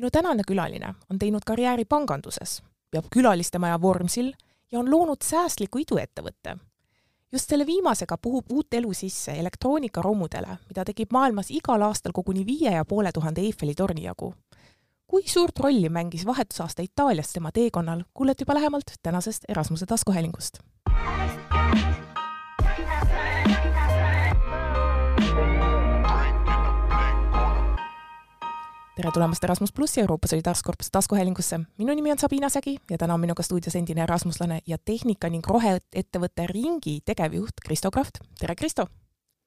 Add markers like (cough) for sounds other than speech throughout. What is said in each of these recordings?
minu tänane külaline on teinud karjääri panganduses, peab külalistemaja Vormsil ja on loonud säästliku iduettevõtte. just selle viimasega puhub uut elu sisse elektroonikaromudele, mida tekib maailmas igal aastal koguni viie ja poole tuhande Eiffeli torni jagu. kui suurt rolli mängis vahetusaasta Itaalias tema teekonnal, kuulete juba lähemalt tänasest Erasmuse taskuhäälingust tere tulemast Erasmus plussi Euroopa Solidaarsuskorpuse taskuhäälingusse. minu nimi on Sabina Sägi ja täna on minuga stuudios endine erasmuslane ja tehnika ning roheettevõtte Ringi tegevjuht Kristo Kraft. tere, Kristo!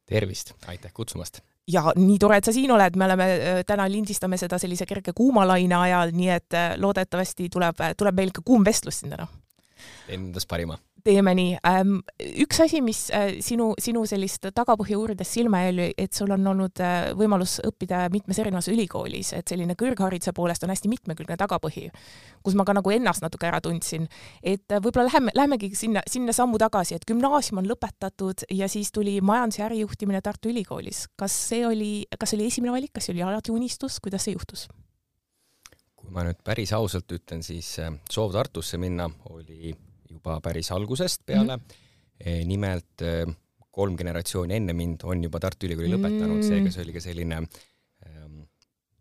tervist, aitäh kutsumast! ja nii tore, et sa siin oled, me oleme äh, täna lindistame seda sellise kerge kuumalaine ajal, nii et äh, loodetavasti tuleb, tuleb meil ka kuum vestlus siin täna. teen endast parima teeme nii ähm,. üks asi, mis äh, sinu, sinu sellist tagapõhja uurides silma jäi, et sul on olnud äh, võimalus õppida mitmes erinevas ülikoolis, et selline kõrghariduse poolest on hästi mitmekülgne tagapõhi, kus ma ka nagu ennast natuke ära tundsin. et äh, võib-olla läheme, lähemegi sinna, sinna sammu tagasi, et gümnaasium on lõpetatud ja siis tuli majandus- ja ärijuhtimine Tartu Ülikoolis. kas see oli, kas see oli esimene valik, kas see oli alati unistus, kuidas see juhtus? kui ma nüüd päris ausalt ütlen, siis soov Tartusse minna oli juba päris algusest peale mm. -hmm. nimelt eh, kolm generatsiooni enne mind on juba Tartu Ülikooli mm lõpetanud, seega see oli ka selline ähm,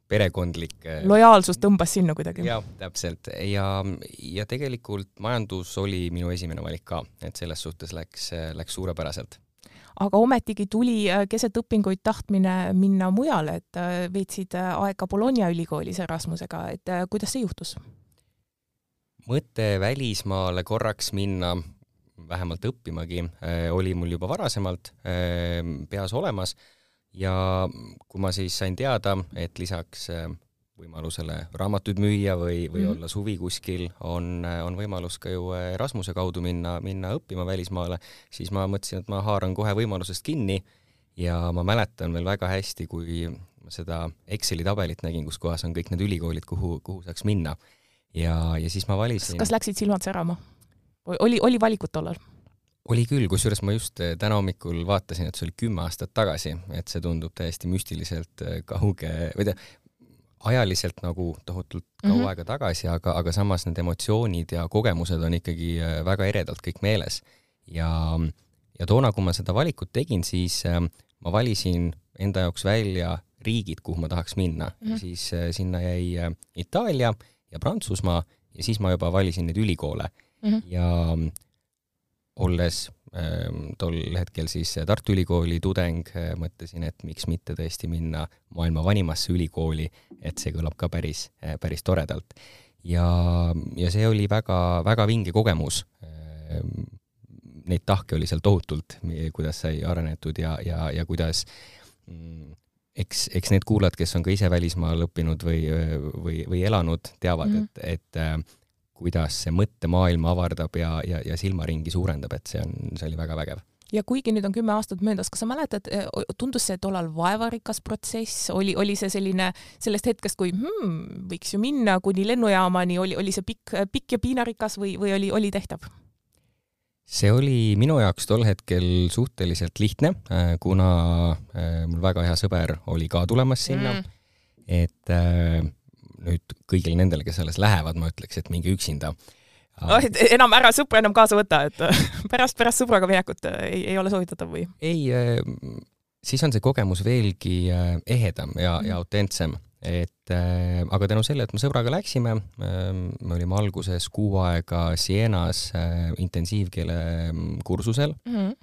perekondlik eh, lojaalsus tõmbas sinna kuidagi? jah, täpselt. ja, ja tegelikult majandus oli minu esimene valik ka, et selles suhtes läks, läks suurepäraselt aga ometigi tuli keset õpinguid tahtmine minna mujale, et veetsid aega Bologna ülikoolis Erasmusega, et kuidas see juhtus? Mõte välismaale korraks minna, vähemalt õppimagi, äh, oli mul juba varasemalt äh, peas olemas. Ja kui ma siis sain teada, et lisaks äh, võimalusele raamatuid müüa või, või mm -hmm. olla suvi kuskil, on, on võimalus ka ju Erasmuse kaudu minna, minna õppima välismaale, siis ma mõtlesin, et ma haaran kohe võimalusest kinni. Ja ma mäletan veel väga hästi, kui ma seda Exceli tabelit nägin, kus kohas on kõik need ülikoolid, kuhu, kuhu saaks minna ja, ja siis ma valisin. kas läksid silmad särama? oli, oli valikut tollal? oli küll, kusjuures ma just eh, täna hommikul vaatasin, et see oli kümme aastat tagasi, et see tundub täiesti müstiliselt eh, kauge, või tea, ajaliselt nagu tohutult kaua mm -hmm. aega tagasi, aga, aga samas need emotsioonid ja kogemused on ikkagi eh, väga eredalt kõik meeles. ja, ja toona, kui ma seda valikut tegin, siis ma valisin enda jaoks välja riigid, kuhu ma tahaks minna mm, -hmm. siis sinna jäi Itaalia ja Prantsusmaa ja siis ma juba valisin neid ülikoole mm -hmm. ja olles ähm, tol hetkel siis Tartu Ülikooli tudeng, äh, mõtlesin, et miks mitte tõesti minna maailma vanimasse ülikooli, et see kõlab ka päris, äh, päris toredalt. ja, ja see oli väga, väga vinge kogemus. Ähm, neid tahke oli seal tohutult, kuidas sai arenetud ja, ja, ja kuidas mm, eks, eks need kuulajad, kes on ka ise välismaal õppinud või, või, või elanud, teavad mm, -hmm. et, et äh, kuidas see mõttemaailma avardab ja, ja, ja silmaringi suurendab, et see on, see oli väga vägev ja kuigi nüüd on kümme aastat möödas, kas sa mäletad, äh, tundus see tollal vaevarikas protsess, oli, oli see selline sellest hetkest, kui hmm, võiks ju minna kuni lennujaamani, oli, oli see pikk, pikk ja piinarikas või, või oli, oli tehtav? See oli minu jaoks tol hetkel suhteliselt lihtne, äh, kuna äh, mul väga hea sõber oli ka tulemas sinna mm., et äh, nüüd kõigile nendele, kes alles lähevad, ma ütleks, et minge üksinda no, enam ära sõpra enam kaasa võta, et pärast, pärast sõbraga minekut ei, ei ole soovitatav või? ei, siis on see kogemus veelgi ehedam ja mm., ja autentsem et äh, aga tänu sellele, et me sõbraga läksime äh,, me olime alguses kuu aega Sienas äh, intensiivkeele mm, kursusel mm. -hmm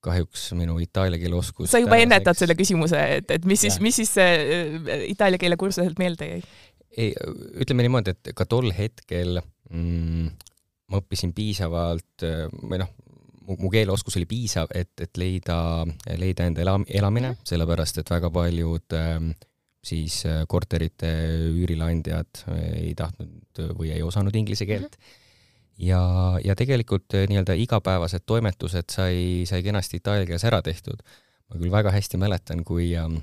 kahjuks minu itaalia keele oskus sa juba ennetad selle küsimuse, et, et mis siis, mis siis äh, itaalia keele kursuselt meelde jäi? ei, ütleme niimoodi, et ka tol hetkel mm, ma õppisin piisavalt äh, või noh, mu keeleoskus oli piisav, et, et leida, leida enda ela, elamine, mhm. sellepärast et väga paljud äh, siis äh, korterite üürileandjad äh, ei tahtnud või ei osanud inglise keelt mm. -hmm. ja, ja tegelikult äh, nii-öelda igapäevased toimetused sai, sai kenasti itaalia keeles ära tehtud. ma küll väga hästi mäletan, kui, ähm,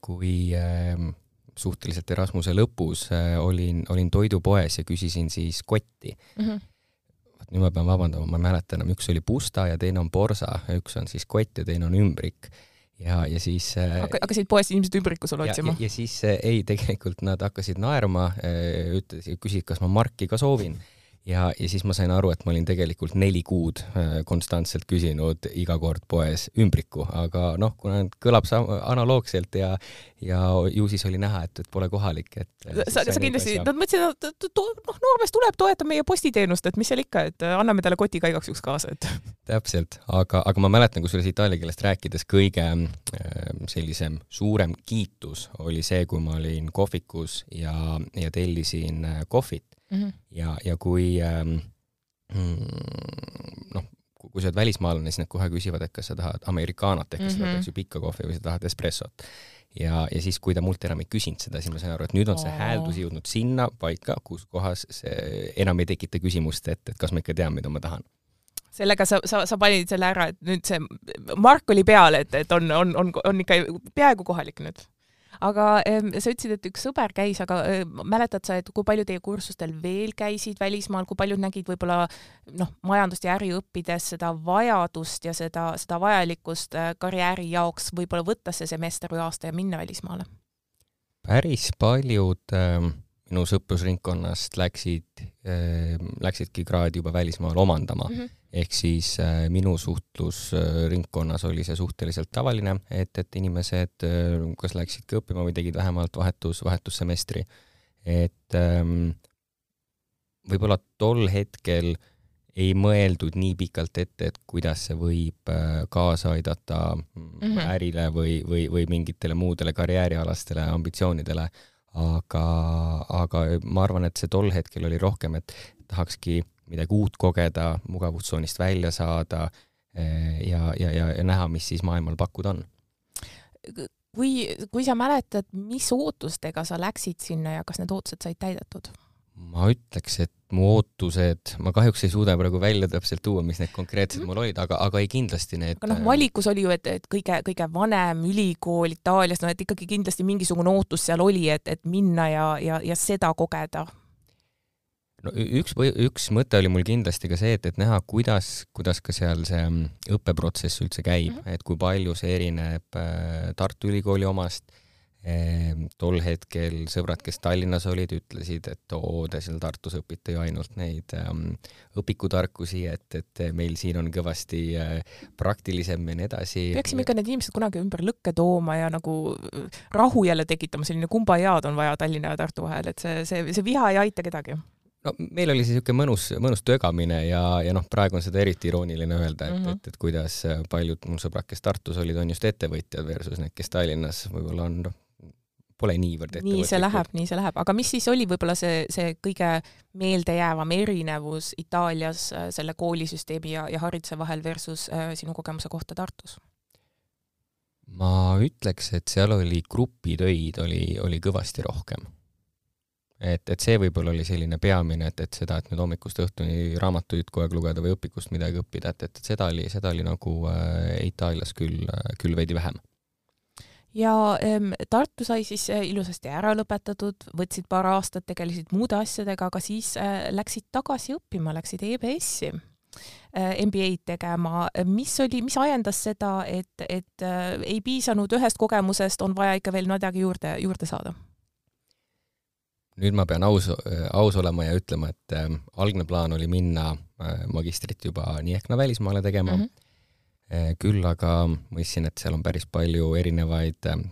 kui ähm, suhteliselt Erasmuse lõpus olin, olin toidupoes ja küsisin siis kotti mm. -hmm nüüd ma pean vabandama, ma ei mäleta enam, üks oli pusta ja teine on porsa, üks on siis kott ja teine on ümbrik ja, ja siis hakkasid poest inimesed ümbriku sulle otsima? ja siis ei, tegelikult nad hakkasid naerma, ütlesid, küsisid, kas ma marki ka soovin ja, ja siis ma sain aru, et ma olin tegelikult neli kuud äh, konstantselt küsinud iga kord poes ümbriku, aga noh, kuna kõlab analoogselt ja ja ju siis oli näha, et, et pole kohalik, et äh, sa, sa kindlasti, nad mõtlesid, et noh, noormees tuleb, toetab meie postiteenust, et mis seal ikka, et äh, anname talle koti ka igaks juhuks kaasa, et (laughs) täpselt, aga, aga ma mäletan, kusjuures itaalia keelest rääkides kõige sellisem suurem kiitus oli see, kui ma olin kohvikus ja, ja tellisin kohvit mm. -hmm. ja, ja kui ähm, mm, noh, kui sa oled välismaalane, siis nad kohe küsivad, et kas sa tahad amerikaanot ehk mm -hmm. sa tahad, eks ju, pikka kohvi või sa tahad espressot. ja, ja siis, kui ta mult enam ei küsinud seda, siis ma sain aru, et nüüd on see hääldus jõudnud sinna paika, kus kohas see enam ei tekita küsimust, et, et kas ma ikka tean, mida ma tahan sellega sa, sa, sa panid selle ära, et nüüd see mark oli peal, et, et on, on, on, on ikka peaaegu kohalik nüüd aga sa ütlesid, et üks sõber käis, aga mäletad sa, et kui palju teie kursustel veel käisid välismaal, kui paljud nägid võib-olla noh, majandust ja äri õppides seda vajadust ja seda, seda vajalikkust äh, karjääri jaoks võib-olla võtta see semester või aasta ja minna välismaale? päris paljud äh, minu sõprusringkonnast läksid äh,, läksidki kraadi juba välismaal omandama mm. -hmm ehk siis äh, minu suhtlusringkonnas oli see suhteliselt tavaline, et, et inimesed äh, kas läksidki õppima või tegid vähemalt vahetus, vahetussemestri. et ähm, võib-olla tol hetkel ei mõeldud nii pikalt ette, et kuidas see võib äh, kaasa aidata mm -hmm. ärile või, või, või mingitele muudele karjäärialastele ambitsioonidele, aga, aga ma arvan, et see tol hetkel oli rohkem, et tahakski midagi uut kogeda, mugavustsoonist välja saada eh, ja, ja, ja, ja näha, mis siis maailmal pakkuda on. kui, kui sa mäletad, mis ootustega sa läksid sinna ja kas need ootused said täidetud? Ma ütleks, et mu ootused, ma kahjuks ei suuda praegu välja täpselt tuua, mis need konkreetsed mm. mul olid, aga, aga ei kindlasti need. aga noh, valikus oli ju, et, et kõige, kõige vanem ülikool Itaalias, no et ikkagi kindlasti mingisugune ootus seal oli, et, et minna ja, ja, ja seda kogeda no üks, üks mõte oli mul kindlasti ka see, et, et näha, kuidas, kuidas ka seal see mm, õppeprotsess üldse käib mm, -hmm. et kui palju see erineb äh, Tartu Ülikooli omast tol hetkel sõbrad, kes Tallinnas olid, ütlesid, et oo, te seal Tartus õpite ju ainult neid ähm, õpikutarkusi, et, et meil siin on kõvasti äh, praktilisem ja nii edasi. peaksime ikka need inimesed kunagi ümber lõkke tooma ja nagu äh, rahu jälle tekitama, selline kumbajaad on vaja Tallinna ja Tartu vahel, et see, see, see viha ei aita kedagi no meil oli siis niisugune mõnus, mõnus tögamine ja, ja noh, praegu on seda eriti irooniline öelda, et mm, -hmm. et, et kuidas paljud mu sõbrad, kes Tartus olid, on just ettevõtjad versus need, kes Tallinnas võib-olla on noh, pole niivõrd nii see läheb, nii see läheb, aga mis siis oli võib-olla see, see kõige meeldejäävam erinevus Itaalias äh, selle koolisüsteemi ja, ja hariduse vahel versus äh, sinu kogemuse kohta Tartus? ma ütleks, et seal oli grupitöid oli, oli kõvasti rohkem et, et see võib-olla oli selline peamine, et, et seda, et nüüd hommikust õhtuni raamatuid kogu aeg lugeda või õpikust midagi õppida, et, et, et seda oli, seda oli nagu äh, Itaalias küll, küll veidi vähem. Ja ähm, Tartu sai siis äh, ilusasti ära lõpetatud, võtsid paar aastat, tegelesid muude asjadega, aga siis äh, läksid tagasi õppima, läksid EBS-i äh, MBA-d tegema, mis oli, mis ajendas seda, et, et äh, ei piisanud ühest kogemusest, on vaja ikka veel midagi juurde, juurde saada? nüüd ma pean aus, aus olema ja ütlema, et äh, algne plaan oli minna äh, magistrit juba nii ehk naa välismaale tegema mm. -hmm. Äh, küll aga mõistsin, et seal on päris palju erinevaid äh,,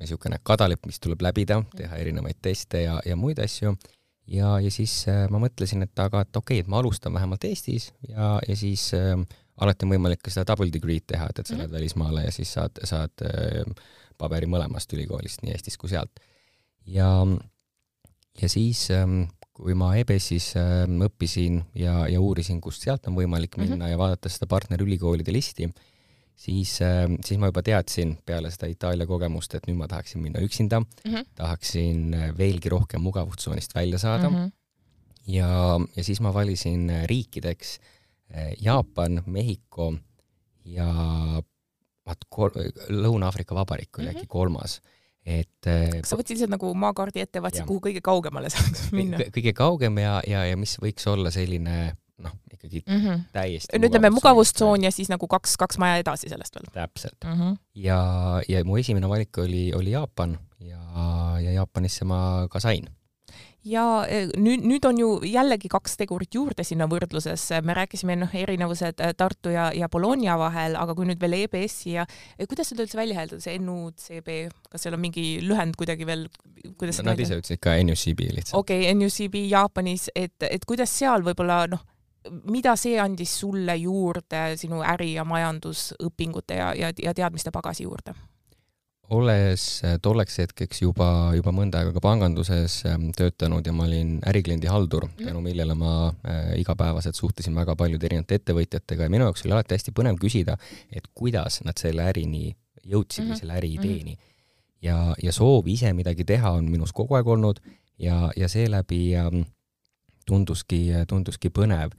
niisugune kadalipp, mis tuleb läbida, teha erinevaid teste ja, ja muid asju. ja, ja siis äh, ma mõtlesin, et aga, et okei okay,, et ma alustan vähemalt Eestis ja, ja siis äh, alati on võimalik ka seda double degree'd teha, et, et sa lähed mm -hmm. välismaale ja siis saad, saad äh, paberi mõlemast ülikoolist, nii Eestist kui sealt. ja ja siis, ähm, kui ma EBS-is ähm, õppisin ja, ja uurisin, kust sealt on võimalik minna mm -hmm. ja vaadates seda partnerülikoolide listi, siis, ähm, siis ma juba teadsin peale seda Itaalia kogemust, et nüüd ma tahaksin minna üksinda mm, -hmm. tahaksin äh, veelgi rohkem mugavustsoonist välja saada mm. -hmm. ja, ja siis ma valisin äh, riikideks äh, Jaapan, Mehhiko ja vaat Lõuna-Aafrika Vabariik oli mm -hmm. äkki kolmas et äh, sa võtsid lihtsalt nagu maakaardi ette, vaatasid, kuhu kõige kaugemale saaks minna? kõige kaugem ja, ja, ja mis võiks olla selline noh, ikkagi mm -hmm. täiesti no ütleme, mugavustsoon ja siis nagu kaks, kaks maja edasi sellest veel. täpselt mm. -hmm. ja, ja mu esimene valik oli, oli Jaapan ja, ja Jaapanisse ma ka sain ja e, nüüd, nüüd on ju jällegi kaks tegurit juurde sinna võrdlusesse, me rääkisime noh, erinevused e, Tartu ja, ja Bologna vahel, aga kui nüüd veel EBS-i ja kuidas seda üldse välja hääldada, see NUCB, kas seal on mingi lühend kuidagi veel, kuidas no, Nad ise ütlesid ka NUCB lihtsalt. okei okay,, NUCB Jaapanis, et, et kuidas seal võib-olla noh, mida see andis sulle juurde sinu äri- ja majandusõpingute ja, ja, ja teadmiste pagasi juurde? Olles äh, tolleks hetkeks juba, juba mõnda aega ka panganduses ähm, töötanud ja ma olin ärikliendi haldur, mhm. tänu millele ma äh, igapäevaselt suhtlesin väga paljude erinevate ettevõtjatega ja minu jaoks oli alati hästi põnev küsida, et kuidas nad selle ärini jõudsid mm -hmm. või mhm. selle äriideeni mm. -hmm. ja, ja soov ise midagi teha on minus kogu aeg olnud ja, ja seeläbi ähm, tunduski, tunduski põnev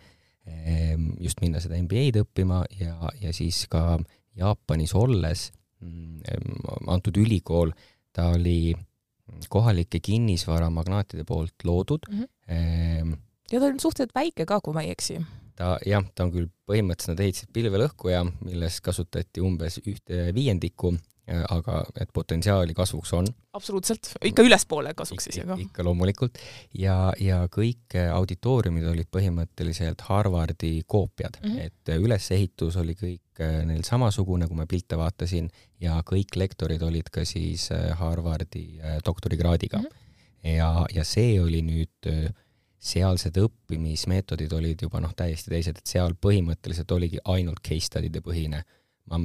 ähm, just minna seda MBA-d õppima ja, ja siis ka Jaapanis olles Mm, antud ülikool, ta oli kohalike kinnisvaramagnaatide poolt loodud mm. -hmm. ja ta on suhteliselt väike ka, kui ma ei eksi. ta jah, ta on küll põhimõtteliselt, nad ehitasid pilvelõhkuja, milles kasutati umbes ühte viiendikku aga et potentsiaali kasvuks on. absoluutselt, ikka ülespoole kasvuks siis, aga. ikka loomulikult ja, ja kõik auditooriumid olid põhimõtteliselt Harvardi koopiad mm, -hmm. et ülesehitus oli kõik äh, neil samasugune, kui ma pilte vaatasin, ja kõik lektorid olid ka siis äh, Harvardi doktorikraadiga mm. -hmm. ja, ja see oli nüüd sealsed õppimismeetodid olid juba noh, täiesti teised, et seal põhimõtteliselt oligi ainult case study'de põhine ma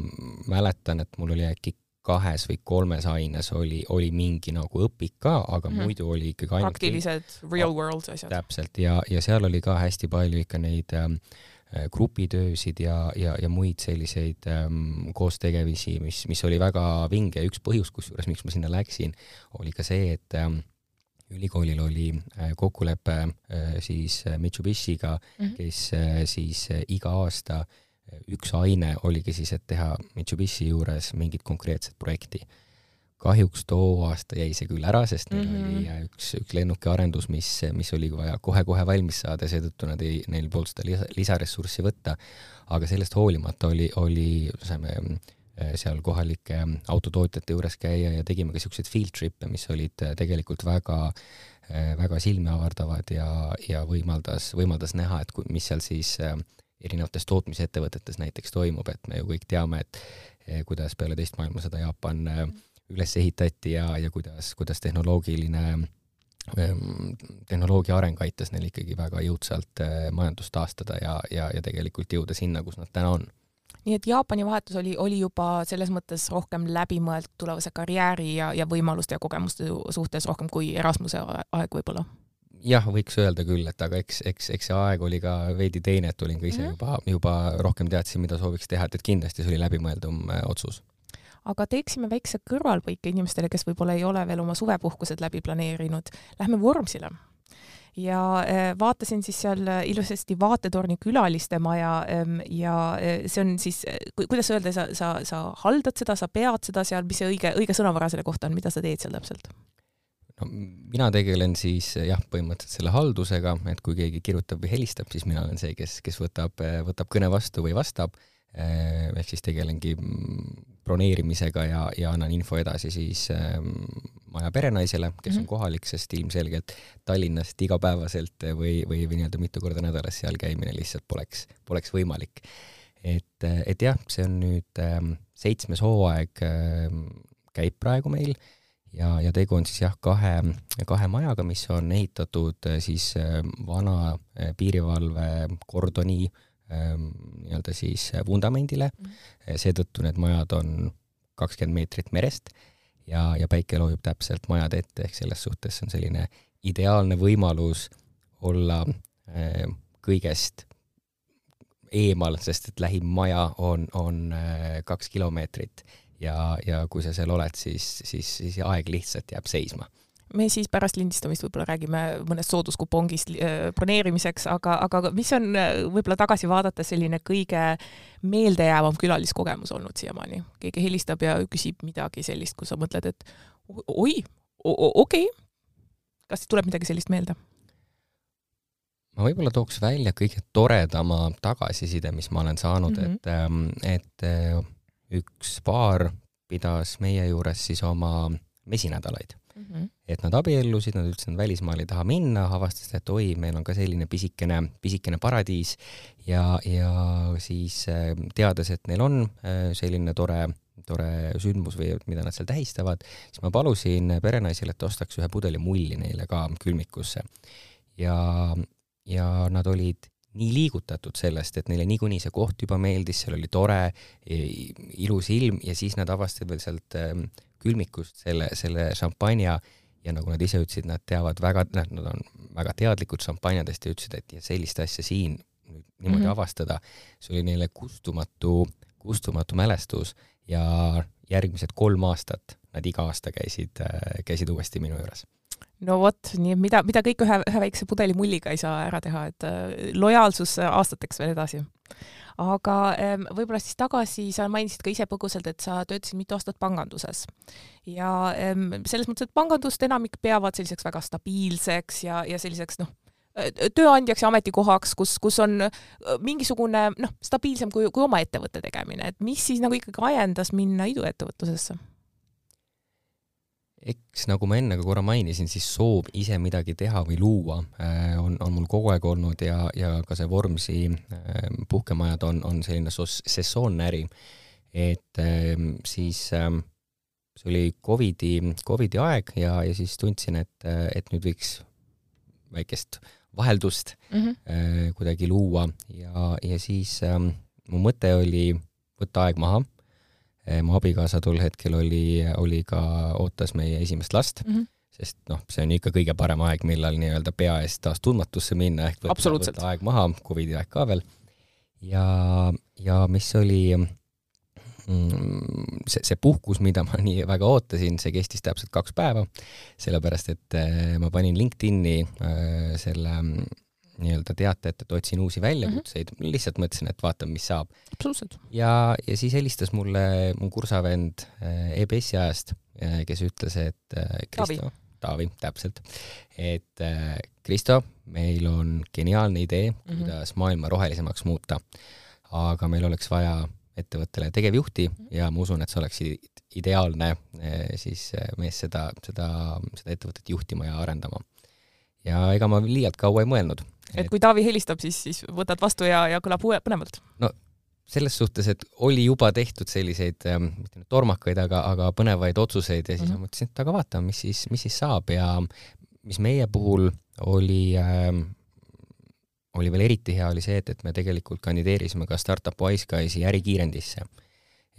mäletan, et mul oli äkki kahes või kolmes aines oli, oli mingi nagu õpik ka, aga mm -hmm. muidu oli ikkagi ainult praktilised real world asjad. täpselt, ja, ja seal oli ka hästi palju ikka neid ähm, grupitöösid ja, ja, ja muid selliseid ähm, koostegevisi, mis, mis oli väga vinge, üks põhjus, kusjuures miks ma sinna läksin, oli ka see, et ähm, ülikoolil oli äh, kokkulepe äh, siis Mitsubishiga mm, -hmm. kes äh, siis äh, iga aasta äh, üks aine oligi siis, et teha Mitsubishi juures mingit konkreetset projekti. kahjuks too aasta jäi see küll ära, sest neil mm -hmm. oli üks, üks lennukiarendus, mis, mis oli vaja kohe-kohe valmis saada, seetõttu nad ei, neil polnud seda lisa, lisaressurssi võtta. aga sellest hoolimata oli, oli, saime seal kohalike autotootjate juures käia ja tegime ka siukseid field trip'e, mis olid tegelikult väga väga silmiavardavad ja, ja võimaldas, võimaldas näha, et kui, mis seal siis äh, erinevates tootmisettevõtetes näiteks toimub, et me ju kõik teame, et eh, kuidas peale teist maailmasõda Jaapan eh, üles ehitati ja, ja kuidas, kuidas tehnoloogiline ehm, tehnoloogia areng aitas neil ikkagi väga jõudsalt eh, majandust taastada ja, ja, ja tegelikult jõuda sinna, kus nad täna on. nii et Jaapani vahetus oli, oli juba selles mõttes rohkem läbimõeldud tulevase karjääri ja, ja võimaluste ja kogemuste suhtes rohkem kui Erasmuse aeg võib-olla jah, võiks öelda küll, et aga eks, eks, eks see aeg oli ka veidi teine, et olin ka ise mm -hmm. juba, juba rohkem teadsin, mida sooviks teha, et, et kindlasti see oli läbimõeldum äh, otsus. aga teeksime väikse kõrvalpõike inimestele, kes võib-olla ei ole veel oma suvepuhkused läbi planeerinud. Lähme Vormsile ja äh, vaatasin siis seal ilusasti Vaatetorni külaliste maja ähm, ja äh, see on siis, kuidas öelda, sa, sa, sa haldad seda, sa pead seda seal, mis see õige, õige sõnavara selle kohta on, mida sa teed seal täpselt? No mina tegelen siis jah, põhimõtteliselt selle haldusega, et kui keegi kirjutab või helistab, siis mina olen see, kes, kes võtab, võtab kõne vastu või vastab. ehk siis tegelengi broneerimisega ja, ja annan info edasi siis ähm, maja perenaisele, kes on mhm. kohalik, sest ilmselgelt Tallinnast igapäevaselt või, või, või nii-öelda mitu korda nädalas seal käimine lihtsalt poleks, poleks võimalik. et, et jah, see on nüüd ähm, seitsmes hooaeg ähm, käib praegu meil ja, ja tegu on siis jah, kahe, kahe majaga, mis on ehitatud äh, siis äh, vana äh, piirivalve kordoni ähm, nii-öelda siis vundamendile mm. -hmm. seetõttu need majad on kakskümmend meetrit merest ja, ja päike loojub täpselt majade ette, ehk selles suhtes on selline ideaalne võimalus olla kõigest eemal, sest et lähim maja on, on kaks kilomeetrit ja, ja kui sa seal oled, siis, siis, siis aeg lihtsalt jääb seisma me siis pärast lindistamist võib-olla räägime mõnest sooduskupongist äh, broneerimiseks, aga, aga mis on äh, võib-olla tagasi vaadates selline kõige meeldejäävam külaliskogemus olnud siiamaani? keegi helistab ja küsib midagi sellist, kus sa mõtled, et oi, okei okay., kas tuleb midagi sellist meelde? ma võib-olla tooks välja kõige toredama tagasiside, mis ma olen saanud mm, -hmm. et, et äh, üks paar pidas meie juures siis oma mesinädalaid mm. -hmm. et nad abiellusid, nad ütlesid, et nad välismaale ei taha minna, avastasid, et oi, meil on ka selline pisikene, pisikene paradiis ja, ja siis äh, teades, et neil on selline tore tore sündmus või mida nad seal tähistavad, siis ma palusin perenaisele, et ostaks ühe pudeli mulli neile ka külmikusse. ja, ja nad olid nii liigutatud sellest, et neile niikuinii see koht juba meeldis, seal oli tore, ilus ilm ja siis nad avastasid veel sealt ähm, külmikust selle, selle šampanja ja nagu nad ise ütlesid, nad teavad väga, noh, nad on väga teadlikud šampanjadest ja ütlesid, et ja sellist asja siin nüüd niimoodi mm -hmm. avastada, see oli neile kustumatu, kustumatu mälestus ja järgmised kolm aastat nad iga aasta käisid, käisid uuesti minu juures no vot, nii et mida, mida kõik ühe, ühe väikse pudeli mulliga ei saa ära teha, et äh, lojaalsus aastateks veel edasi. aga ähm, võib-olla siis tagasi, sa mainisid ka ise põgusalt, et sa töötasid mitu aastat panganduses ja ähm, selles mõttes, et pangandust enamik peavad selliseks väga stabiilseks ja, ja selliseks noh, tööandjaks ja ametikohaks, kus, kus on äh, mingisugune noh, stabiilsem kui, kui oma ettevõtte tegemine, et mis siis nagu ikkagi ajendas minna iduettevõtlusesse? Eks nagu ma enne ka korra mainisin, siis soov ise midagi teha või luua äh, on, on mul kogu aeg olnud ja, ja ka see Vormsi äh, puhkemajad on, on selline sessoonne äri. et ähm, siis ähm, see oli Covidi, Covidi aeg ja, ja siis tundsin, et, et nüüd võiks väikest vaheldust mm -hmm. äh, kuidagi luua ja, ja siis ähm, mu mõte oli võtta aeg maha äh,. Mu abikaasa tol hetkel oli, oli ka, ootas meie esimest last mm, -hmm. sest noh, see on ikka kõige parem aeg, millal nii-öelda pea eest taas tundmatusse minna ehk võtta, võtta aeg maha, Covidi aeg ka veel. ja, ja mis oli Mm, see, see puhkus, mida ma (laughs) nii väga ootasin, see kestis täpselt kaks päeva, sellepärast et äh, ma panin LinkedIni äh, selle nii-öelda teate, et, et otsin uusi väljakutseid mm, -hmm. lihtsalt mõtlesin, et vaatan, mis saab. absoluutselt. ja, ja siis helistas mulle mu kursavend EBS-i ajast, kes ütles, et Kristo, Taavi, täpselt, et Kristo, meil on geniaalne idee, mhm. kuidas mm -hmm. maailma rohelisemaks muuta, aga meil oleks vaja ettevõttele tegevjuhti ja ma usun, et sa oleksid ideaalne eh, siis eh, mees seda, seda, seda ettevõtet juhtima ja arendama. ja ega ma liialt kaua ei mõelnud. Et kui Taavi helistab, siis, siis võtad vastu ja, ja kõlab põnevalt? no selles suhtes, et oli juba tehtud selliseid ähm,, mitte nüüd tormakaid, aga, aga põnevaid otsuseid ja siis mm -hmm. ma mõtlesin, et aga vaatame, mis siis, mis siis saab ja mis meie puhul oli ähm, oli veel eriti hea, oli see, et, et me tegelikult kandideerisime ka Startup Wiseguys'i ärikiirendisse.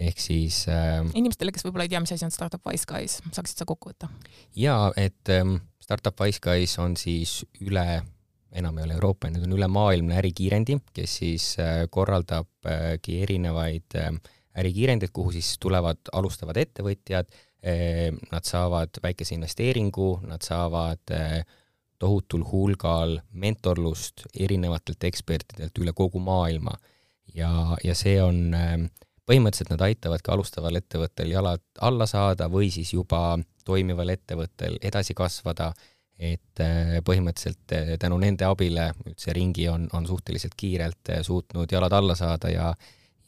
ehk siis äh, inimestele, kes võib-olla ei tea, mis asi on Startup Wiseguys, saaksid sa kokku võtta? jaa, et ähm, Startup Wiseguys on siis üle, enam ei ole Euroopa, nüüd on ülemaailmne ärikiirendi, kes siis äh, korraldabki äh, erinevaid äh, ärikiirendeid, kuhu siis tulevad alustavad ettevõtjad nad saavad väikese investeeringu, nad saavad tohutul hulgal mentorlust erinevatelt ekspertidelt üle kogu maailma. Ja, ja see on põhimõtteliselt nad aitavadki alustaval ettevõttel jalad alla saada või siis juba toimival ettevõttel edasi kasvada, et äh, põhimõtteliselt äh, tänu nende abile üldse ringi on, on suhteliselt kiirelt äh, suutnud jalad alla saada ja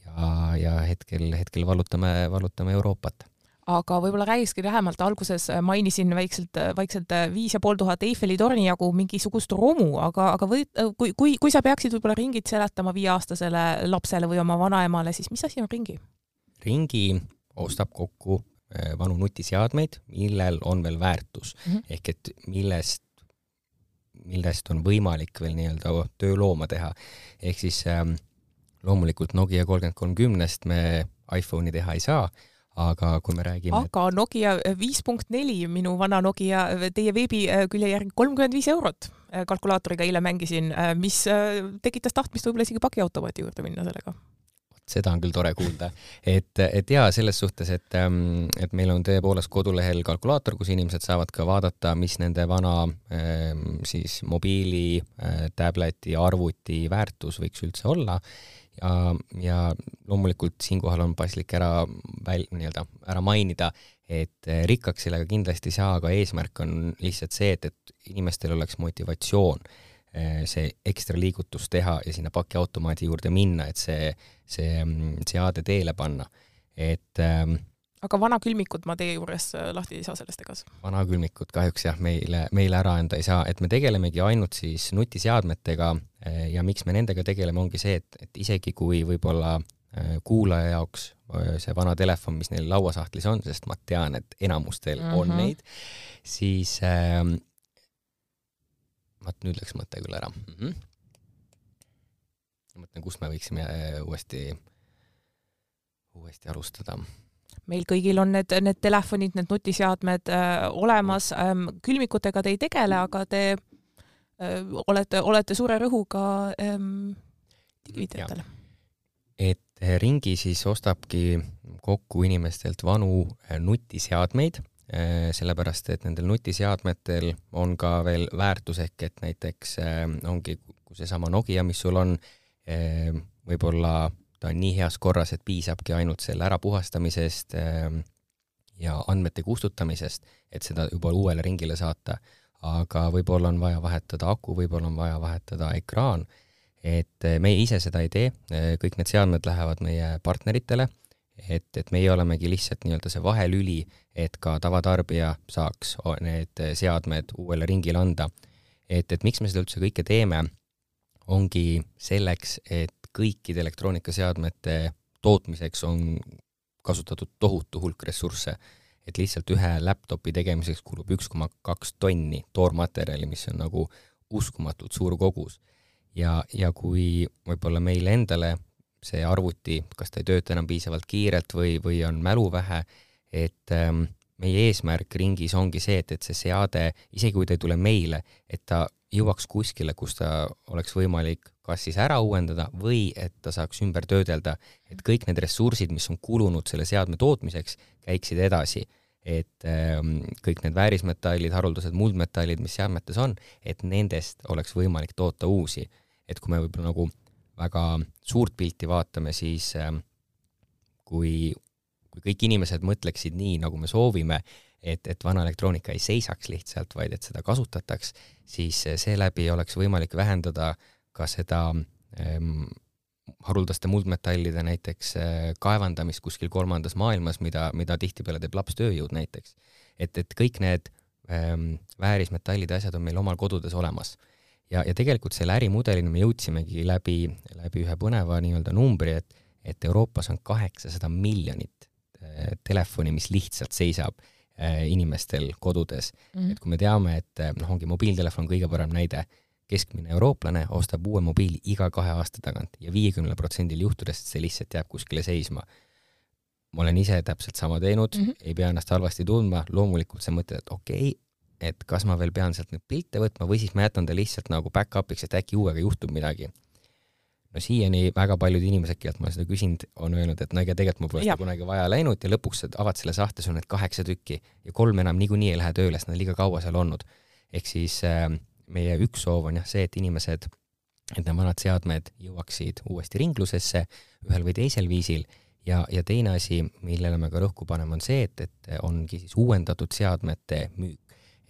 ja, ja hetkel, hetkel vallutame, vallutame Euroopat aga võib-olla räägikski lähemalt, alguses mainisin väikselt, vaikselt viis ja pool tuhat Eiffeli torni jagu mingisugust romu, aga, aga või kui, kui, kui sa peaksid võib-olla ringid seletama viieaastasele lapsele või oma vanaemale, siis mis asi on ringi? ringi ostab kokku vanu nutiseadmeid, millel on veel väärtus mm -hmm. ehk et millest, millest on võimalik veel nii-öelda töölooma teha. ehk siis ähm, loomulikult Nokia kolmkümmend kolm kümnest me iPhone'i teha ei saa aga kui me räägime aga Nokia viis punkt neli, minu vana Nokia teie veebikülje järgi kolmkümmend viis eurot kalkulaatoriga eile mängisin, mis tekitas tahtmist võib-olla isegi pakiautomaati juurde minna sellega seda on küll tore kuulda, et, et jaa, selles suhtes, et, ähm, et meil on tõepoolest kodulehel kalkulaator, kus inimesed saavad ka vaadata, mis nende vana ähm, siis mobiili, äh, tableti, arvuti väärtus võiks üldse olla. Ja, ja loomulikult siinkohal on paslik ära väl-, nii-öelda ära mainida, et eh, rikkaks sellega kindlasti ei saa, aga eesmärk on lihtsalt see, et, et inimestel oleks motivatsioon see ekstra liigutus teha ja sinna pakiautomaadi juurde minna, et see, see mm, seade teele panna. et ähm, aga vanakülmikud ma teie juures äh, lahti ei saa sellest egas? vanakülmikud kahjuks jah, meile, meile ära anda ei saa, et me tegelemegi ainult siis nutiseadmetega äh, ja miks me nendega tegeleme, ongi see, et, et isegi kui võib-olla äh, kuulaja jaoks see vana telefon, mis neil lauasahtlis on, sest ma tean, et enamustel mm -hmm. on mhm. neid, siis äh, vaat nüüd läks mõte küll ära mm. -hmm. mõtlen, kust me võiksime uuesti, uuesti alustada meil kõigil on need, need telefonid, need nutiseadmed äh, olemas ähm,, külmikutega te ei tegele, aga te äh, olete, olete suure rõhuga ähm, digivideotele. et äh, ringi siis ostabki kokku inimestelt vanu äh, nutiseadmeid äh,, sellepärast et nendel nutiseadmetel on ka veel väärtus, ehk et näiteks äh, ongi seesama Nokia, mis sul on, võib-olla ta on nii heas korras, et piisabki ainult selle ärapuhastamisest ja andmete kustutamisest, et seda juba uuele ringile saata. aga võib-olla on vaja vahetada aku, võib-olla on vaja vahetada ekraan, et äh, meie ise seda ei tee, äh, kõik need seadmed lähevad meie partneritele, et, et meie olemegi lihtsalt nii-öelda see vahelüli, et ka tavatarbija saaks need seadmed uuele ringile anda. et, et miks me seda üldse kõike teeme, ongi selleks, et kõikide elektroonikaseadmete tootmiseks on kasutatud tohutu hulk ressursse, et lihtsalt ühe laptopi tegemiseks kulub üks koma kaks tonni toormaterjali, mis on nagu uskumatult suur kogus. ja, ja kui võib-olla meile endale see arvuti, kas ta ei tööta enam piisavalt kiirelt või, või on mälu vähe, et ähm, meie eesmärk ringis ongi see, et, et see seade, isegi kui ta ei tule meile, et ta jõuaks kuskile, kus ta oleks võimalik kas siis ära uuendada või et ta saaks ümber töödelda, et kõik need ressursid, mis on kulunud selle seadme tootmiseks, käiksid edasi. et ähm, kõik need väärismetallid, haruldased muldmetallid, mis seadmetes on, et nendest oleks võimalik toota uusi. et kui me võib-olla nagu väga suurt pilti vaatame, siis ähm, kui, kui kõik inimesed mõtleksid nii, nagu me soovime, et, et vana elektroonika ei seisaks lihtsalt, vaid et seda kasutataks, siis seeläbi oleks võimalik vähendada äh, ka seda ähm, haruldaste muldmetallide näiteks äh, kaevandamist kuskil kolmandas maailmas, mida, mida tihtipeale teeb lapstööjõud näiteks. et, et kõik need ähm, väärismetallid ja asjad on meil omal kodudes olemas. Ja, ja tegelikult selle ärimudelini me jõudsimegi läbi, läbi ühe põneva nii-öelda numbri, et, et Euroopas on kaheksasada miljonit äh, telefoni, mis lihtsalt seisab äh, inimestel kodudes mm. -hmm. et kui me teame, et noh, ongi mobiiltelefon kõige parem näide keskmine eurooplane ostab uue mobiili iga kahe aasta tagant ja viiekümnel protsendil juhtudest see lihtsalt jääb kuskile seisma. ma olen ise täpselt sama teinud mm, -hmm. ei pea ennast halvasti tundma, loomulikult sa mõtled, et okei okay,, et kas ma veel pean sealt neid pilte võtma või siis ma jätan ta lihtsalt nagu back-up'iks, et äkki uuega juhtub midagi. no siiani väga paljud inimesed, kellelt ma seda küsinud, on öelnud, et no ega tegelikult mul pole seda kunagi vaja läinud ja lõpuks sa avad selle sahte, sul on need kaheksa tükki ja kolm enam niikuinii ei lähe tööle, sest nad liiga kaua seal olnud. ehk siis äh, meie üks soov on jah see, et inimesed, et need vanad seadmed jõuaksid uuesti ringlusesse ühel või teisel viisil ja, ja teine asi, millele me ka rõhku paneme, on see, et, et ongi siis uuendatud seadmete müük.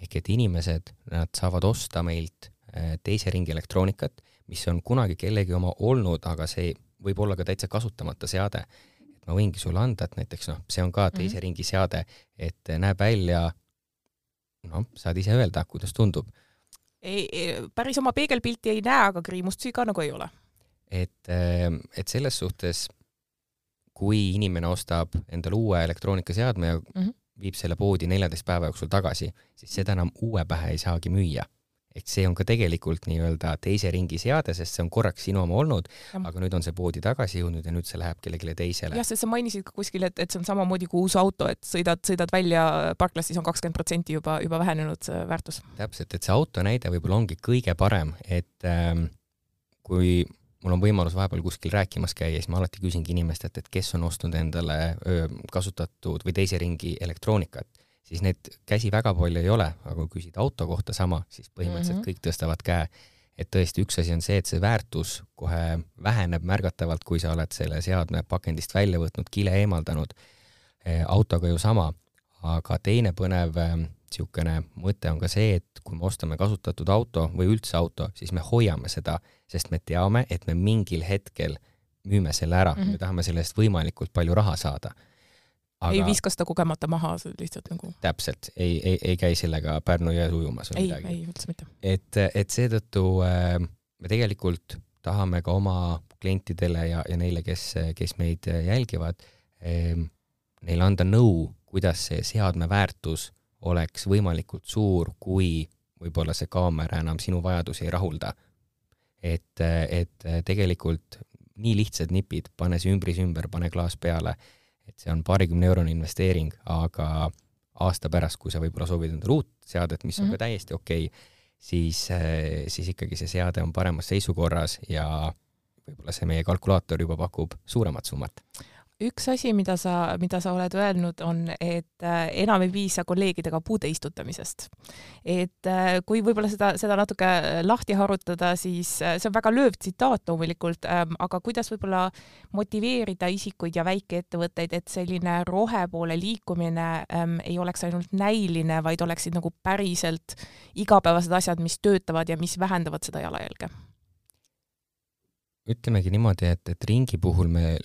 Ehk et inimesed, nad saavad osta meilt äh, teise ringi elektroonikat, mis on kunagi kellegi oma olnud, aga see võib olla ka täitsa kasutamata seade. et ma võingi sulle anda, et näiteks noh, see on ka teise mm -hmm. ringi seade, et näeb välja, noh, saad ise öelda, kuidas tundub ei, päris oma peegelpilti ei näe, aga kriimustusi ka nagu ei ole. et, ähm, et selles suhtes, kui inimene ostab endale uue elektroonikaseadme ja mm -hmm. Viib selle poodi neljateist päeva jooksul tagasi, siis seda enam uue pähe ei saagi müüa et see on ka tegelikult nii-öelda teise ringi seade, sest see on korraks sinu oma olnud, aga nüüd on see poodi tagasi jõudnud ja nüüd see läheb kellelegi teisele. jah, sest sa mainisid ka kuskil, et, et see on samamoodi kui uus auto, et sõidad, sõidad välja parklast, siis on kakskümmend protsenti juba, juba vähenenud see väärtus. täpselt, et see auto näide võib-olla ongi kõige parem, et ähm, kui mul on võimalus vahepeal kuskil rääkimas käia, siis ma alati küsingi inimestelt, et kes on ostnud endale kasutatud või teise ringi elektroonikat siis neid käsi väga palju ei ole, aga kui küsida auto kohta sama, siis põhimõtteliselt mm -hmm. kõik tõstavad käe. et tõesti, üks asi on see, et see väärtus kohe väheneb märgatavalt, kui sa oled selle seadme pakendist välja võtnud, kile eemaldanud. Autoga ju sama, aga teine põnev eh, niisugune mõte on ka see, et kui me ostame kasutatud auto või üldse auto, siis me hoiame seda, sest me teame, et me mingil hetkel müüme selle ära mm, -hmm. me tahame selle eest võimalikult palju raha saada. Aga... ei viska seda kogemata maha, lihtsalt nagu. täpselt, ei, ei, ei käi sellega Pärnu jões ujumas või ei, midagi. ei, üldse mitte. et, et seetõttu äh, me tegelikult tahame ka oma klientidele ja, ja neile, kes, kes meid jälgivad eh,, neile anda nõu, kuidas see seadme väärtus oleks võimalikult suur, kui võib-olla see kaamera enam sinu vajadusi ei rahulda. et, et tegelikult nii lihtsad nipid, pane see ümbris ümber, pane klaas peale, et see on paarikümne eurone investeering, aga aasta pärast, kui sa võib-olla soovid endale uut seadet, mis on mm -hmm. ka täiesti okei okay,, siis, siis ikkagi see seade on paremas seisukorras ja võib-olla see meie kalkulaator juba pakub suuremat summat üks asi, mida sa, mida sa oled öelnud, on, et äh, enam ei piisa kolleegidega puude istutamisest. et äh, kui võib-olla seda, seda natuke lahti harutada, siis äh, see on väga lööv tsitaat loomulikult, ähm, aga kuidas võib-olla motiveerida isikuid ja väikeettevõtteid, et selline rohe poole liikumine ähm, ei oleks ainult näiline, vaid oleksid nagu päriselt igapäevased asjad, mis töötavad ja mis vähendavad seda jalajälge? ütlemegi niimoodi, et, et ringi puhul me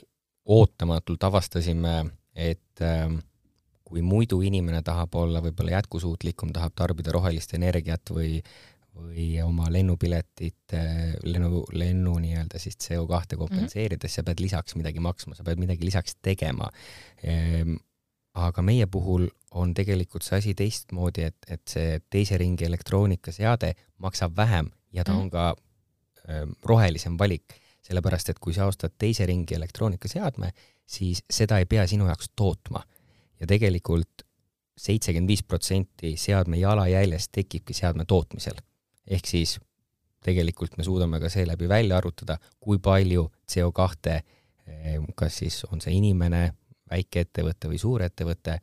ootamatult avastasime, et ähm, kui muidu inimene tahab olla võib-olla jätkusuutlikum, tahab tarbida rohelist energiat või või oma lennupiletit, lennu, lennu nii-öelda siis CO2 kompenseerides mm -hmm. sa pead lisaks midagi maksma, sa pead midagi lisaks tegema. Ehm, aga meie puhul on tegelikult see asi teistmoodi, et, et see teise ringi elektroonikaseade maksab vähem ja ta mm -hmm. on ka ähm, rohelisem valik sellepärast et kui sa ostad teise ringi elektroonikaseadme, siis seda ei pea sinu jaoks tootma. ja tegelikult seitsekümmend viis protsenti seadme jalajäljest tekibki seadme tootmisel. ehk siis tegelikult me suudame ka seeläbi välja arvutada, kui palju CO kahte, eh, kas siis on see inimene, väikeettevõte või suurettevõte,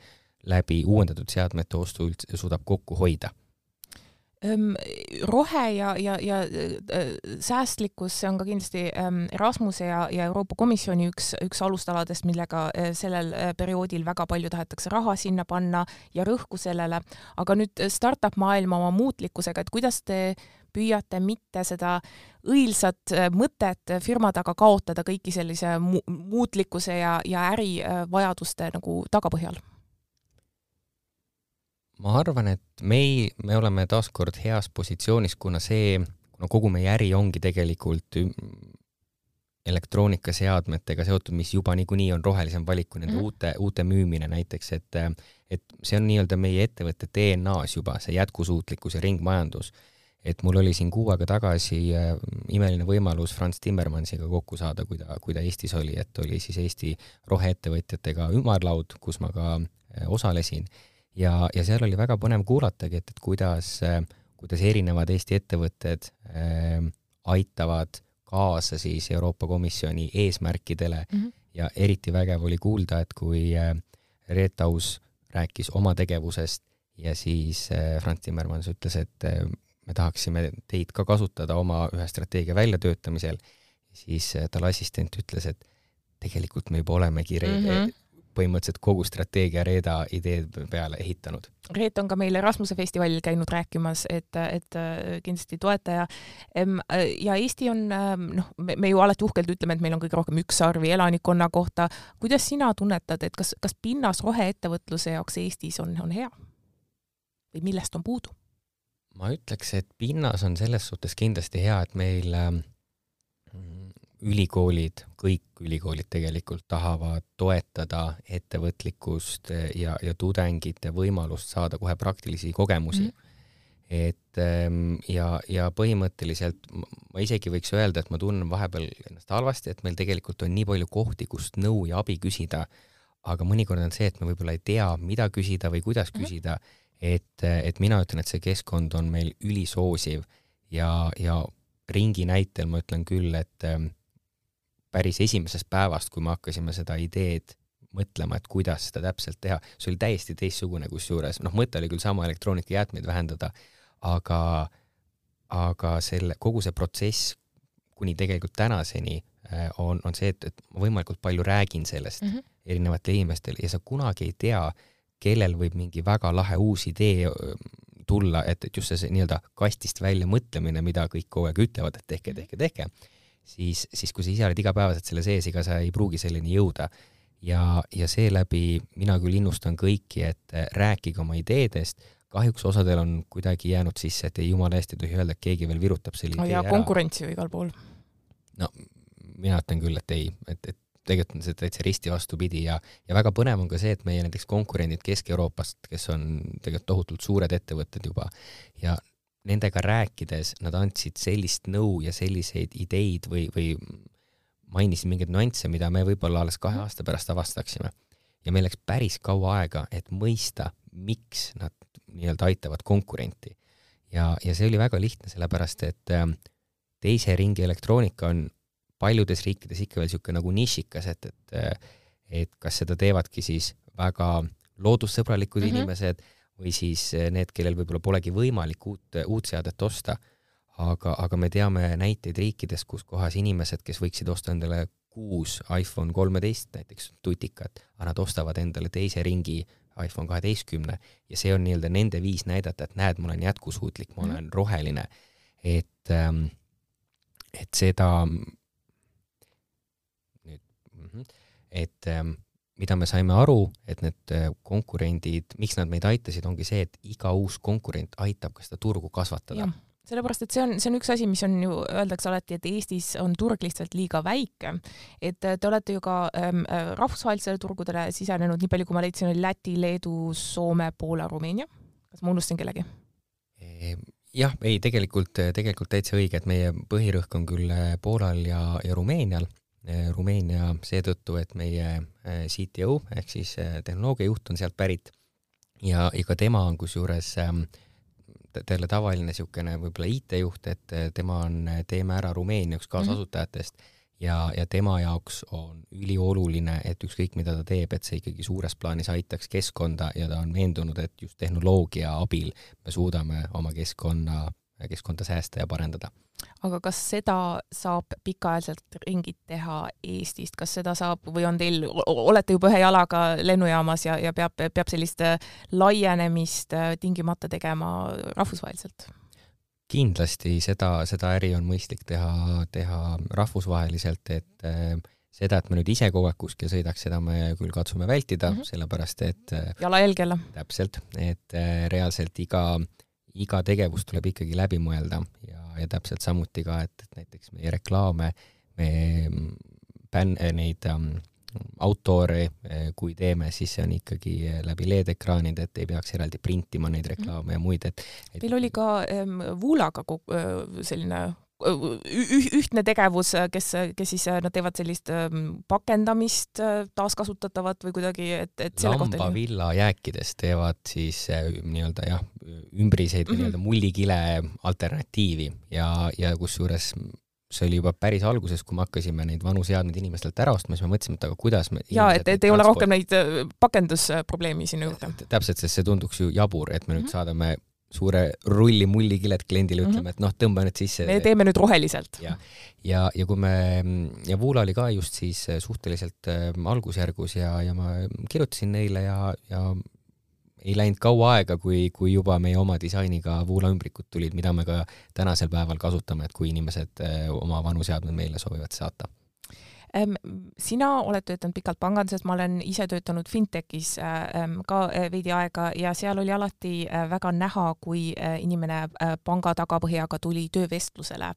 läbi uuendatud seadmete ostu üldse suudab kokku hoida rohe ja, ja, ja säästlikkus, see on ka kindlasti Erasmuse ja, ja Euroopa Komisjoni üks, üks alustaladest, millega sellel perioodil väga palju tahetakse raha sinna panna ja rõhku sellele, aga nüüd startup maailma oma muutlikkusega, et kuidas te püüate mitte seda õilsat mõtet firma taga kaotada kõiki sellise mu muutlikkuse ja, ja ärivajaduste nagu tagapõhjal ma arvan, et mei-, me oleme taaskord heas positsioonis, kuna see, kuna kogu meie äri ongi tegelikult elektroonikaseadmetega seotud, mis juba niikuinii on rohelisem valik kui nende mm uute, uute müümine näiteks, et et see on nii-öelda meie ettevõtte DNA-s juba, see jätkusuutlikkus ja ringmajandus. et mul oli siin kuu aega tagasi äh, imeline võimalus Franz Timmermansiga kokku saada, kui ta, kui ta Eestis oli, et oli siis Eesti roheettevõtjatega ümarlaud, kus ma ka äh, osalesin ja, ja seal oli väga põnev kuulatagi, et, et kuidas, kuidas erinevad Eesti ettevõtted äh, aitavad kaasa siis Euroopa Komisjoni eesmärkidele. Mm -hmm. ja eriti vägev oli kuulda, et kui äh, Reet Aus rääkis oma tegevusest ja siis äh, Franz Timmermans ütles, et äh, me tahaksime teid ka kasutada oma ühe strateegia väljatöötamisel, siis äh, tal assistent ütles, et tegelikult me juba olemegi mm -hmm põhimõtteliselt kogu strateegia Reeda ideed peale ehitanud. Reet on ka meil Erasmuse festivalil käinud rääkimas, et, et äh, kindlasti toetaja. ja Eesti on, ähm, noh, me ju alati uhkelt ütleme, et meil on kõige rohkem ükssarvi elanikkonna kohta. kuidas sina tunnetad, et kas, kas pinnas roheettevõtluse jaoks Eestis on, on hea? või millest on puudu? ma ütleks, et pinnas on selles suhtes kindlasti hea, et meil ähm, ülikoolid, kõik ülikoolid tegelikult tahavad toetada ettevõtlikkust ja, ja tudengite võimalust saada kohe praktilisi kogemusi mm. -hmm et ähm, ja, ja põhimõtteliselt ma isegi võiks öelda, et ma tunnen vahepeal ennast halvasti, et meil tegelikult on nii palju kohti, kust nõu ja abi küsida, aga mõnikord on see, et me võib-olla ei tea, mida küsida või kuidas mhm. küsida, et, et mina ütlen, et see keskkond on meil ülisoosiv ja, ja ringi näitel ma ütlen küll, et ähm, päris esimesest päevast, kui me hakkasime seda ideed mõtlema, et kuidas seda täpselt teha, see oli täiesti teistsugune kusjuures, noh, mõte oli küll sama, elektroonikajäätmeid vähendada, aga, aga selle, kogu see protsess kuni tegelikult tänaseni äh, on, on see, et, et ma võimalikult palju räägin sellest mm -hmm. erinevatele inimestele ja sa kunagi ei tea, kellel võib mingi väga lahe uus idee tulla, et, et just see, see nii-öelda kastist välja mõtlemine, mida kõik kogu aeg ütlevad, et tehke, tehke, tehke, siis, siis kui sa ise oled igapäevaselt selle sees, ega sa ei pruugi selleni jõuda. ja, ja seeläbi mina küll innustan kõiki, et rääkige oma ideedest, kahjuks osadel on kuidagi jäänud sisse, et ei jumala eest ei tohi öelda, et keegi veel virutab selle idee ära. konkurents ju igal pool. no mina ütlen küll, et ei, et, et tegelikult on see täitsa risti vastupidi ja, ja väga põnev on ka see, et meie näiteks konkurendid Kesk-Euroopast, kes on tegelikult tohutult suured ettevõtted juba ja nendega rääkides nad andsid sellist nõu ja selliseid ideid või, või mainisid mingeid nüansse, mida me võib-olla alles kahe aasta pärast avastaksime. ja meil läks päris kaua aega, et mõista, miks nad nii-öelda aitavad konkurenti. ja, ja see oli väga lihtne, sellepärast et ähm, teise ringi elektroonika on paljudes riikides ikka veel niisugune nagu nišikas, et, et et kas seda teevadki siis väga loodussõbralikud mm -hmm. inimesed või siis need, kellel võib-olla polegi võimalik uut, uut seadet osta, aga, aga me teame näiteid riikidest, kus kohas inimesed, kes võiksid osta endale kuus iPhone kolmeteist näiteks tutikat, aga nad ostavad endale teise ringi iPhone kaheteistkümne ja see on nii-öelda nende viis näidata, et näed, ma olen jätkusuutlik, ma mhm. olen mm roheline, et ähm, et seda Mhm. et ähm, mida me saime aru, et need äh, konkurendid, miks nad meid aitasid, ongi see, et iga uus konkurent aitab ka seda turgu kasvatada. sellepärast, et see on, see on üks asi, mis on ju, öeldakse alati, et Eestis on turg lihtsalt liiga väike. et äh, te olete ju ka ähm, äh, rahvusvahelistele turgudele sisenenud, nii palju kui ma leidsin, oli Läti, Leedu, Soome, Poola, Rumeenia. kas ma unustasin kellegi? Ehm, jah, ei, tegelikult, tegelikult täitsa õige, et meie põhirõhk on küll Poolal ja, ja Rumeenial Rumeenia seetõttu, et meie eh, CTO ehk siis eh, tehnoloogiajuht on sealt pärit ja, ja ka tema on kusjuures ähm, talle tavaline niisugune võib-olla IT-juht, et tema on Teeme Ära Rumeenia üks kaasasutajatest mm -hmm. ja, ja tema jaoks on ülioluline, et ükskõik, mida ta teeb, et see ikkagi suures plaanis aitaks keskkonda ja ta on veendunud, et just tehnoloogia abil me suudame oma keskkonna, keskkonda säästa ja parendada aga kas seda saab pikaajaliselt ringid teha Eestist, kas seda saab või on teil, olete juba ühe jalaga lennujaamas ja, ja peab, peab sellist äh, laienemist äh, tingimata tegema rahvusvaheliselt? kindlasti seda, seda äri on mõistlik teha, teha rahvusvaheliselt, et äh, seda, et me nüüd ise kogu aeg kuskil sõidaks, seda me küll katsume vältida mm, -hmm. sellepärast et jalajälg jälle. täpselt, et reaalselt iga, iga tegevus tuleb ikkagi läbi mõelda ja ja täpselt samuti ka, et, et näiteks meie reklaame, me bänn-, neid ähm, autore, äh, kui teeme, siis see on ikkagi läbi LED-ekraanide, et ei peaks eraldi printima neid reklaame ja muid, et, et Teil oli ka ähm, Voolaga selline ühtne tegevus, kes, kes siis, nad teevad sellist pakendamist taaskasutatavat või kuidagi, et, et selle kohta lambavilla jääkidest teevad siis nii-öelda jah, ümbriseid mm -hmm. nii-öelda mullikile alternatiivi ja, ja kusjuures see oli juba päris alguses, kui me hakkasime neid vanu seadmeid inimestelt ära ostma, siis me mõtlesime, et aga kuidas me jaa, et, et ei ole rohkem neid pakendusprobleemi sinna juurde. täpselt, sest see tunduks ju jabur, et me mm -hmm. nüüd mhm. saadame suure rulli mullikilet kliendile ütlema mm, -hmm. et noh, tõmba nüüd sisse. me teeme nüüd roheliselt. ja, ja, ja kui me, ja Voula oli ka just siis suhteliselt äh, algusjärgus ja, ja ma kirjutasin neile ja, ja ei läinud kaua aega, kui, kui juba meie oma disainiga Voula ümbrikud tulid, mida me ka tänasel päeval kasutame, et kui inimesed äh, oma vanu seadmeid meile soovivad saata sina oled töötanud pikalt panganduses, ma olen ise töötanud fintechis äh, ka äh, veidi aega ja seal oli alati äh, väga näha, kui inimene panga tagapõhjaga tuli töövestlusele,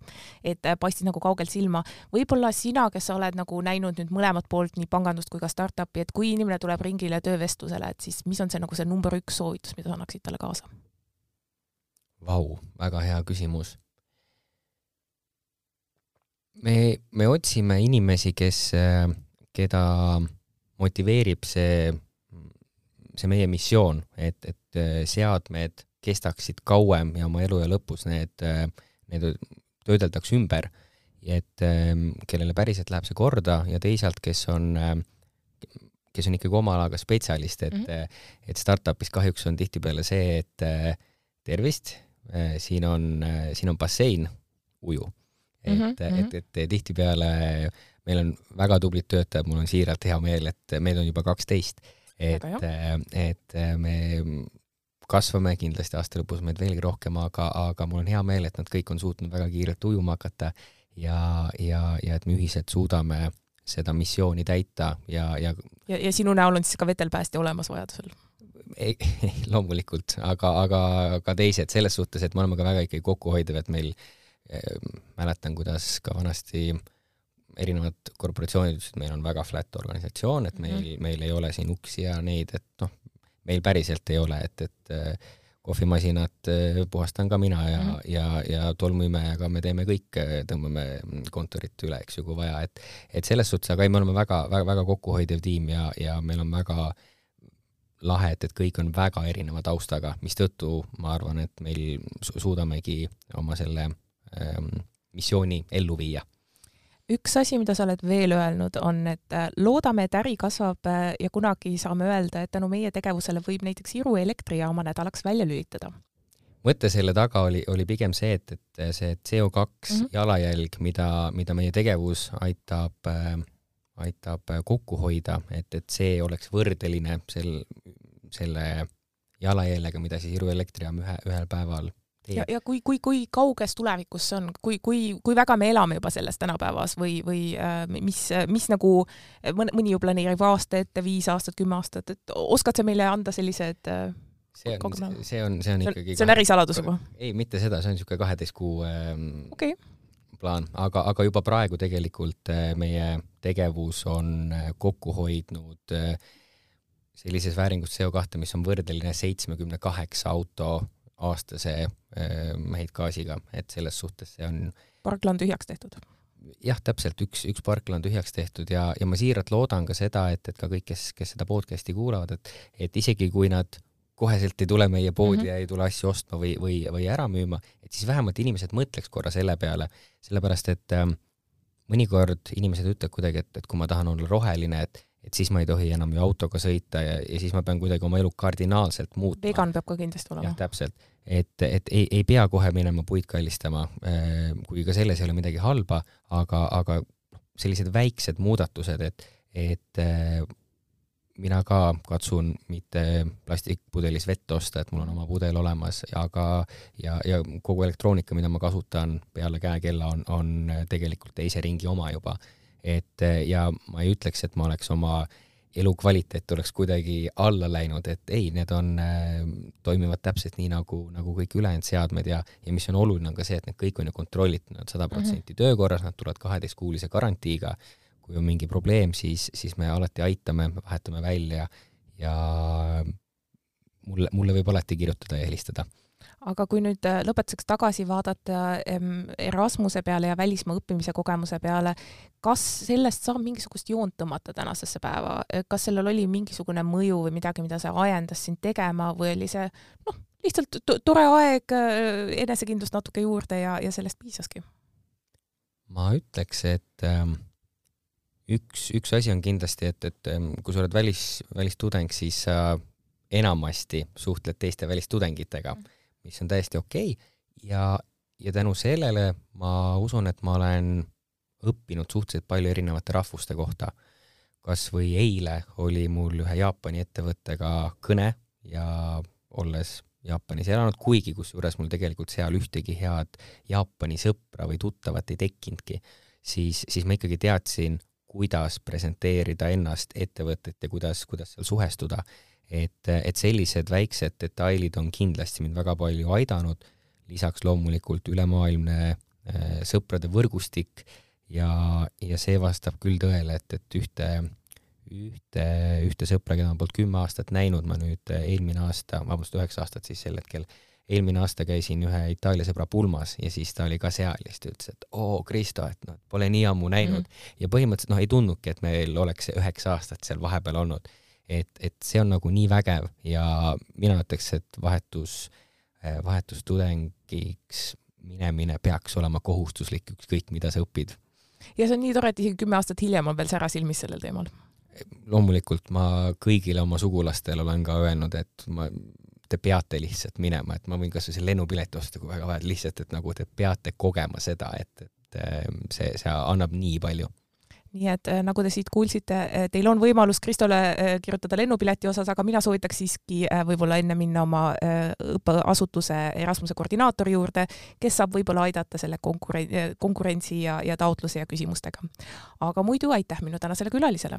et paistis nagu kaugelt silma. võib-olla sina, kes sa oled nagu näinud nüüd mõlemat poolt, nii pangandust kui ka startup'i, et kui inimene tuleb ringile töövestlusele, et siis mis on see nagu see number üks soovitus, mida sa annaksid talle kaasa? Vau, väga hea küsimus me, me otsime inimesi, kes, keda motiveerib see, see meie missioon, et, et seadmed kestaksid kauem ja oma eluea lõpus need, need töödeldaks ümber, et kellele päriselt läheb see korda ja teisalt, kes on, kes on ikkagi oma alaga spetsialist, et mm, -hmm. et startup'is kahjuks on tihtipeale see, et tervist, siin on, siin on bassein, uju et mm, -hmm. et, et, et tihtipeale meil on väga tublid töötajad, mul on siiralt hea meel, et meid on juba kaksteist, et, et me kasvame kindlasti aasta lõpus meid veelgi rohkem, aga, aga mul on hea meel, et nad kõik on suutnud väga kiirelt ujuma hakata ja, ja, ja et me ühiselt suudame seda missiooni täita ja, ja ja, ja sinu näol on siis ka vetelpäästja olemas vajadusel? ei, ei, (laughs) loomulikult, aga, aga ka teised selles suhtes, et me oleme ka väga ikkagi kokkuhoidev, et meil äh, mäletan, kuidas ka vanasti erinevad korporatsioonid ütlesid, meil on väga flat organisatsioon, et meil mm, -hmm. meil ei ole siin uksi ja neid, et noh, meil päriselt ei ole, et, et äh, kohvimasinat äh, puhastan ka mina ja mm, -hmm. ja, ja tolmuimejaga me teeme kõik, tõmbame kontorit üle, eks ju, kui vaja, et et selles suhtes, aga ei, me oleme väga, väga, väga kokkuhoidev tiim ja, ja meil on väga lahe, et, et kõik on väga erineva taustaga, mistõttu ma arvan, et meil suudamegi oma selle missiooni ellu viia üks asi, mida sa oled veel öelnud, on, et äh, loodame, et äri kasvab äh, ja kunagi saame öelda, et tänu meie tegevusele võib näiteks Iru elektrijaama nädalaks välja lülitada. mõte selle taga oli, oli pigem see, et, et see CO2 mm -hmm. jalajälg, mida, mida meie tegevus aitab äh, aitab kokku hoida, et, et see oleks võrdeline sel, selle jalajäljega, mida siis Iru elektrijaam ühe, ühel päeval ja, ja kui, kui, kui kauges tulevikus see on, kui, kui, kui väga me elame juba selles tänapäevas või, või äh, mis, mis nagu mõni, mõni ju planeerib aasta ette, viis aastat, kümme aastat, et oskad sa meile anda sellised äh, see on, see on, see on ikkagi see on ärisaladus juba? ei, mitte seda, see on niisugune kaheteist kuu ähm, okay. plaan, aga, aga juba praegu tegelikult äh, meie tegevus on äh, kokku hoidnud äh, sellises vääringus CO2, mis on võrdeline seitsmekümne kaheksa auto aastase äh, heitgaasiga, et selles suhtes see on parkla on tühjaks tehtud? jah, täpselt, üks, üks parkla on tühjaks tehtud ja, ja ma siiralt loodan ka seda, et, et ka kõik, kes, kes seda podcast'i kuulavad, et et isegi kui nad koheselt ei tule meie poodi mm -hmm. ja ei tule asju ostma või, või, või ära müüma, et siis vähemalt inimesed mõtleks korra selle peale, sellepärast et ähm, mõnikord inimesed ütlevad kuidagi, et, et kui ma tahan olla roheline, et et siis ma ei tohi enam ju autoga sõita ja, ja siis ma pean kuidagi oma elu kardinaalselt muutma. vegan peab ka kindlasti olema. jah, täpselt. et, et ei, ei pea kohe minema puid kallistama, äh, kui ka selles ei ole midagi halba, aga, aga sellised väiksed muudatused, et, et äh, mina ka katsun mitte plastikpudelis vett osta, et mul on oma pudel olemas, aga ja, ja kogu elektroonika, mida ma kasutan peale käekella, on, on tegelikult teise ringi oma juba et ja ma ei ütleks, et ma oleks oma elukvaliteet oleks kuidagi alla läinud, et ei, need on, toimivad täpselt nii nagu, nagu kõik ülejäänud seadmed ja, ja mis on oluline, on ka see, et need kõik on ju kontrollitud, nad sada protsenti mhm. töökorras, nad tulevad kaheteistkuulise garantiiga. kui on mingi probleem, siis, siis me alati aitame, vahetame välja ja mulle, mulle võib alati kirjutada ja helistada aga kui nüüd äh, lõpetuseks tagasi vaadata Erasmuse peale ja välismaa õppimise kogemuse peale, kas sellest saab mingisugust joont tõmmata tänasesse päeva, kas sellel oli mingisugune mõju või midagi, mida see ajendas sind tegema või oli see noh, lihtsalt tore aeg, äh, enesekindlust natuke juurde ja, ja sellest piisaski? ma ütleks, et ähm, üks, üks asi on kindlasti, et, et ähm, kui sa oled välis, välistudeng, siis sa enamasti suhtled teiste välistudengitega. Mm mis on täiesti okei okay. ja, ja tänu sellele ma usun, et ma olen õppinud suhteliselt palju erinevate rahvuste kohta. kas või eile oli mul ühe Jaapani ettevõttega kõne ja olles Jaapanis elanud, kuigi kusjuures mul tegelikult seal ühtegi head Jaapani sõpra või tuttavat ei tekkinudki, siis, siis ma ikkagi teadsin, kuidas presenteerida ennast ettevõtet ja kuidas, kuidas seal suhestuda et, et sellised väiksed detailid on kindlasti mind väga palju aidanud, lisaks loomulikult ülemaailmne äh, sõprade võrgustik ja, ja see vastab küll tõele, et, et ühte, ühte, ühte sõpra, keda ma polnud kümme aastat näinud, ma nüüd eelmine aasta, vabandust, üheksa aastat siis sel hetkel, eelmine aasta käisin ühe Itaalia sõbra pulmas ja siis ta oli ka seal ja siis ta ütles, et oo, Kristo, et noh, pole nii ammu näinud mm. -hmm. ja põhimõtteliselt noh, ei tundnudki, et meil oleks üheksa aastat seal vahepeal olnud et, et see on nagu nii vägev ja mina ütleks, et vahetus, eh, vahetustudengiks minemine peaks olema kohustuslik, ükskõik mida sa õpid. ja see on nii tore, et isegi kümme aastat hiljem on veel sära silmis sellel teemal. loomulikult ma kõigile oma sugulastele olen ka öelnud, et ma, te peate lihtsalt minema, et ma võin kasvõi selle lennupileti osta, kui väga vaja, lihtsalt, et nagu te peate kogema seda, et, et eh, see, see annab nii palju nii et äh, nagu te siit kuulsite, äh, teil on võimalus Kristole äh, kirjutada lennupileti osas, aga mina soovitaks siiski võib-olla enne minna oma õppeasutuse Erasmuse koordinaatori juurde, kes saab võib-olla aidata selle konkuren-, konkurentsi ja, ja taotluse ja küsimustega. aga muidu aitäh minu tänasele külalisele.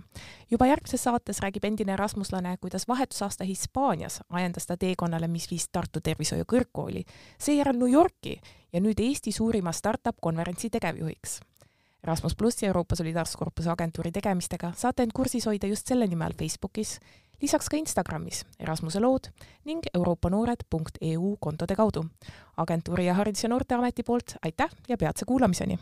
juba järgmises saates räägib endine erasmuslane, kuidas vahetusaasta Hispaanias ajendas ta teekonnale, mis viis Tartu Tervishoiu Kõrgkooli, seejärel New Yorki ja nüüd Eesti suurima startup konverentsi tegevjuhiks Erasmus plussi Euroopa Solidaarsuskorpuse agentuuri tegemistega saate end kursis hoida just selle nime all Facebookis, lisaks ka Instagramis Erasmuse lood ning euroopanoored.eu kontode kaudu. agentuuri ja Haridus- ja Noorteameti poolt aitäh ja peatse kuulamiseni!